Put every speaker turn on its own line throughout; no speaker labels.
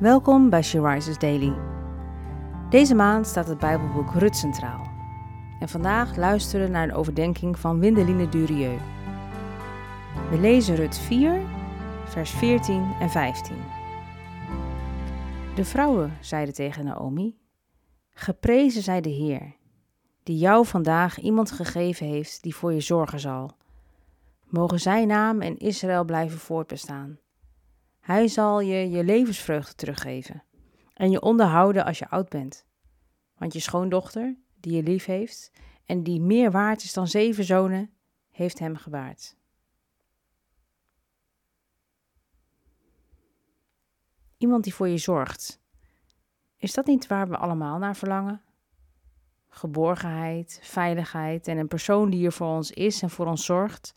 Welkom bij She Daily. Deze maand staat het Bijbelboek Rut centraal. En vandaag luisteren we naar een overdenking van Windeline Durieux. We lezen Rut 4, vers 14 en 15. De vrouwen zeiden tegen Naomi: Geprezen zij de Heer, die jou vandaag iemand gegeven heeft die voor je zorgen zal. Mogen zijn naam en Israël blijven voortbestaan. Hij zal je je levensvreugde teruggeven en je onderhouden als je oud bent. Want je schoondochter, die je lief heeft en die meer waard is dan zeven zonen, heeft hem gebaard. Iemand die voor je zorgt. Is dat niet waar we allemaal naar verlangen? Geborgenheid, veiligheid en een persoon die er voor ons is en voor ons zorgt.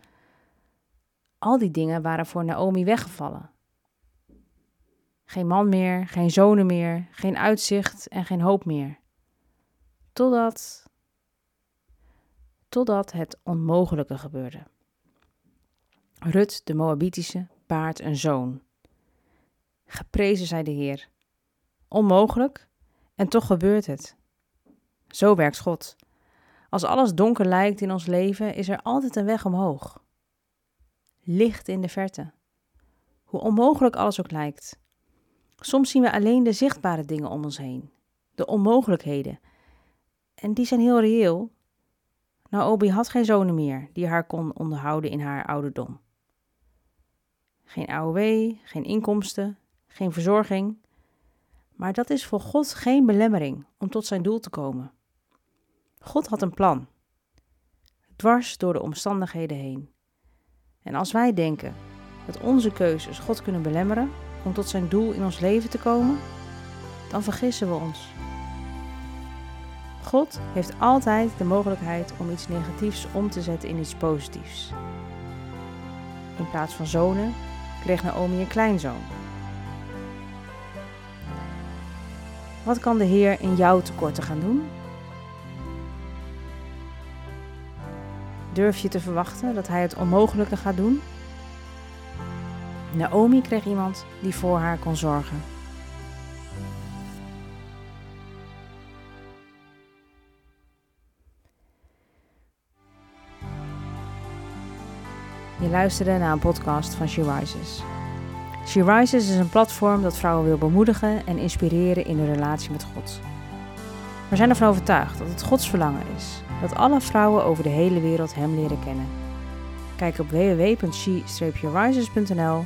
Al die dingen waren voor Naomi weggevallen. Geen man meer, geen zonen meer, geen uitzicht en geen hoop meer. Totdat. Totdat het onmogelijke gebeurde. Rut, de Moabitische, baart een zoon. Geprezen zij de Heer. Onmogelijk, en toch gebeurt het. Zo werkt God. Als alles donker lijkt in ons leven, is er altijd een weg omhoog. Licht in de verte. Hoe onmogelijk alles ook lijkt. Soms zien we alleen de zichtbare dingen om ons heen, de onmogelijkheden. En die zijn heel reëel. Naomi had geen zonen meer die haar kon onderhouden in haar ouderdom. Geen AOW, geen inkomsten, geen verzorging. Maar dat is voor God geen belemmering om tot zijn doel te komen. God had een plan, dwars door de omstandigheden heen. En als wij denken dat onze keuzes God kunnen belemmeren, om tot zijn doel in ons leven te komen, dan vergissen we ons. God heeft altijd de mogelijkheid om iets negatiefs om te zetten in iets positiefs. In plaats van zonen kreeg Naomi een kleinzoon. Wat kan de Heer in jouw tekorten gaan doen? Durf je te verwachten dat Hij het onmogelijke gaat doen? Naomi kreeg iemand die voor haar kon zorgen. Je luisterde naar een podcast van She Rises. She Rises is een platform dat vrouwen wil bemoedigen en inspireren in hun relatie met God. We zijn ervan overtuigd dat het Gods verlangen is dat alle vrouwen over de hele wereld Hem leren kennen. Kijk op www.she-rises.nl